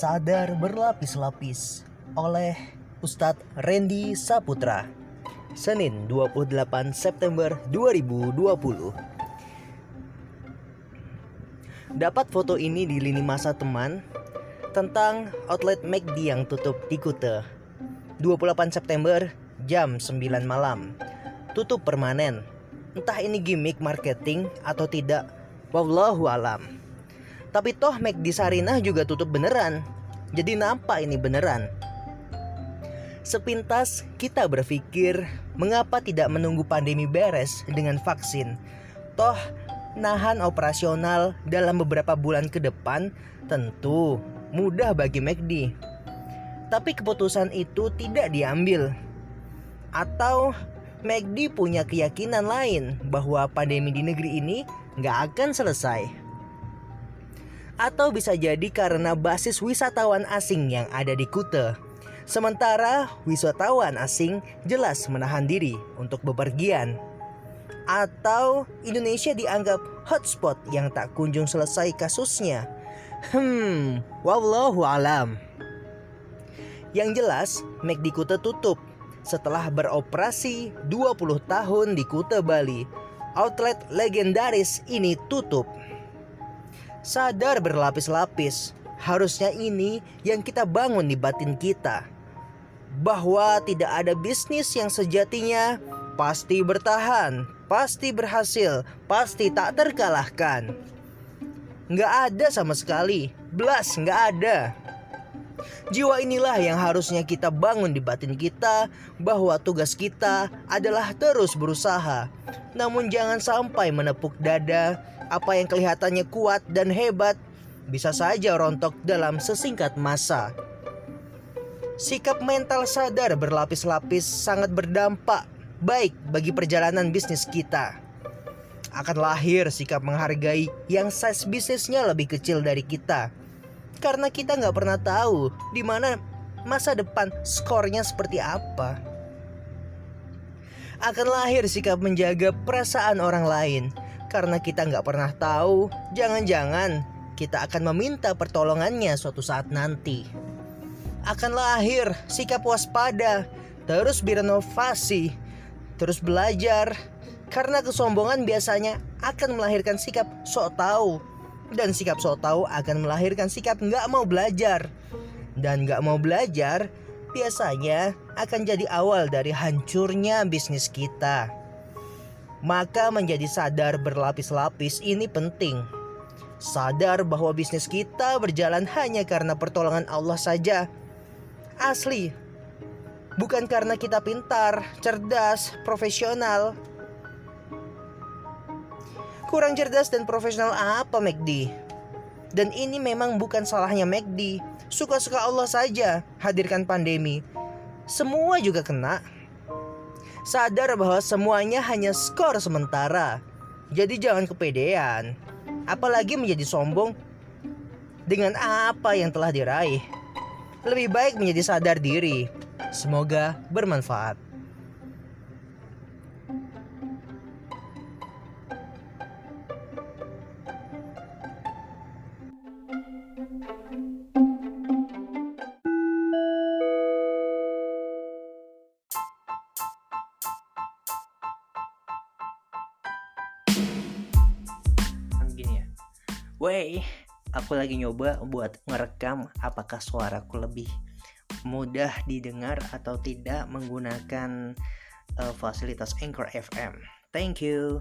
Sadar berlapis-lapis oleh Ustadz Randy Saputra Senin 28 September 2020 Dapat foto ini di lini masa teman tentang outlet McD yang tutup di Kute 28 September jam 9 malam. Tutup permanen. Entah ini gimmick marketing atau tidak. Wallahu alam tapi toh McD Sarinah juga tutup beneran. Jadi nampak ini beneran. Sepintas kita berpikir mengapa tidak menunggu pandemi beres dengan vaksin. Toh nahan operasional dalam beberapa bulan ke depan tentu mudah bagi McD. Tapi keputusan itu tidak diambil. Atau McD punya keyakinan lain bahwa pandemi di negeri ini nggak akan selesai atau bisa jadi karena basis wisatawan asing yang ada di Kute. Sementara wisatawan asing jelas menahan diri untuk bepergian. Atau Indonesia dianggap hotspot yang tak kunjung selesai kasusnya. Hmm, wallahu alam. Yang jelas, McD Kute tutup setelah beroperasi 20 tahun di Kute Bali. Outlet legendaris ini tutup sadar berlapis-lapis. Harusnya ini yang kita bangun di batin kita. Bahwa tidak ada bisnis yang sejatinya pasti bertahan, pasti berhasil, pasti tak terkalahkan. Nggak ada sama sekali, belas nggak ada. Jiwa inilah yang harusnya kita bangun di batin kita bahwa tugas kita adalah terus berusaha. Namun jangan sampai menepuk dada apa yang kelihatannya kuat dan hebat bisa saja rontok dalam sesingkat masa. Sikap mental sadar berlapis-lapis sangat berdampak baik bagi perjalanan bisnis kita. Akan lahir sikap menghargai yang size bisnisnya lebih kecil dari kita. Karena kita nggak pernah tahu di mana masa depan skornya seperti apa. Akan lahir sikap menjaga perasaan orang lain karena kita nggak pernah tahu, jangan-jangan kita akan meminta pertolongannya suatu saat nanti. Akan lahir sikap waspada, terus berinovasi, terus belajar, karena kesombongan biasanya akan melahirkan sikap sok tahu, dan sikap sok tahu akan melahirkan sikap nggak mau belajar, dan nggak mau belajar biasanya akan jadi awal dari hancurnya bisnis kita. Maka menjadi sadar berlapis-lapis ini penting. Sadar bahwa bisnis kita berjalan hanya karena pertolongan Allah saja. Asli. Bukan karena kita pintar, cerdas, profesional. Kurang cerdas dan profesional apa McD? Dan ini memang bukan salahnya McD. Suka-suka Allah saja hadirkan pandemi. Semua juga kena sadar bahwa semuanya hanya skor sementara. Jadi jangan kepedean, apalagi menjadi sombong dengan apa yang telah diraih. Lebih baik menjadi sadar diri. Semoga bermanfaat. Wey, aku lagi nyoba buat ngerekam apakah suaraku lebih mudah didengar atau tidak menggunakan uh, fasilitas Anchor FM. Thank you.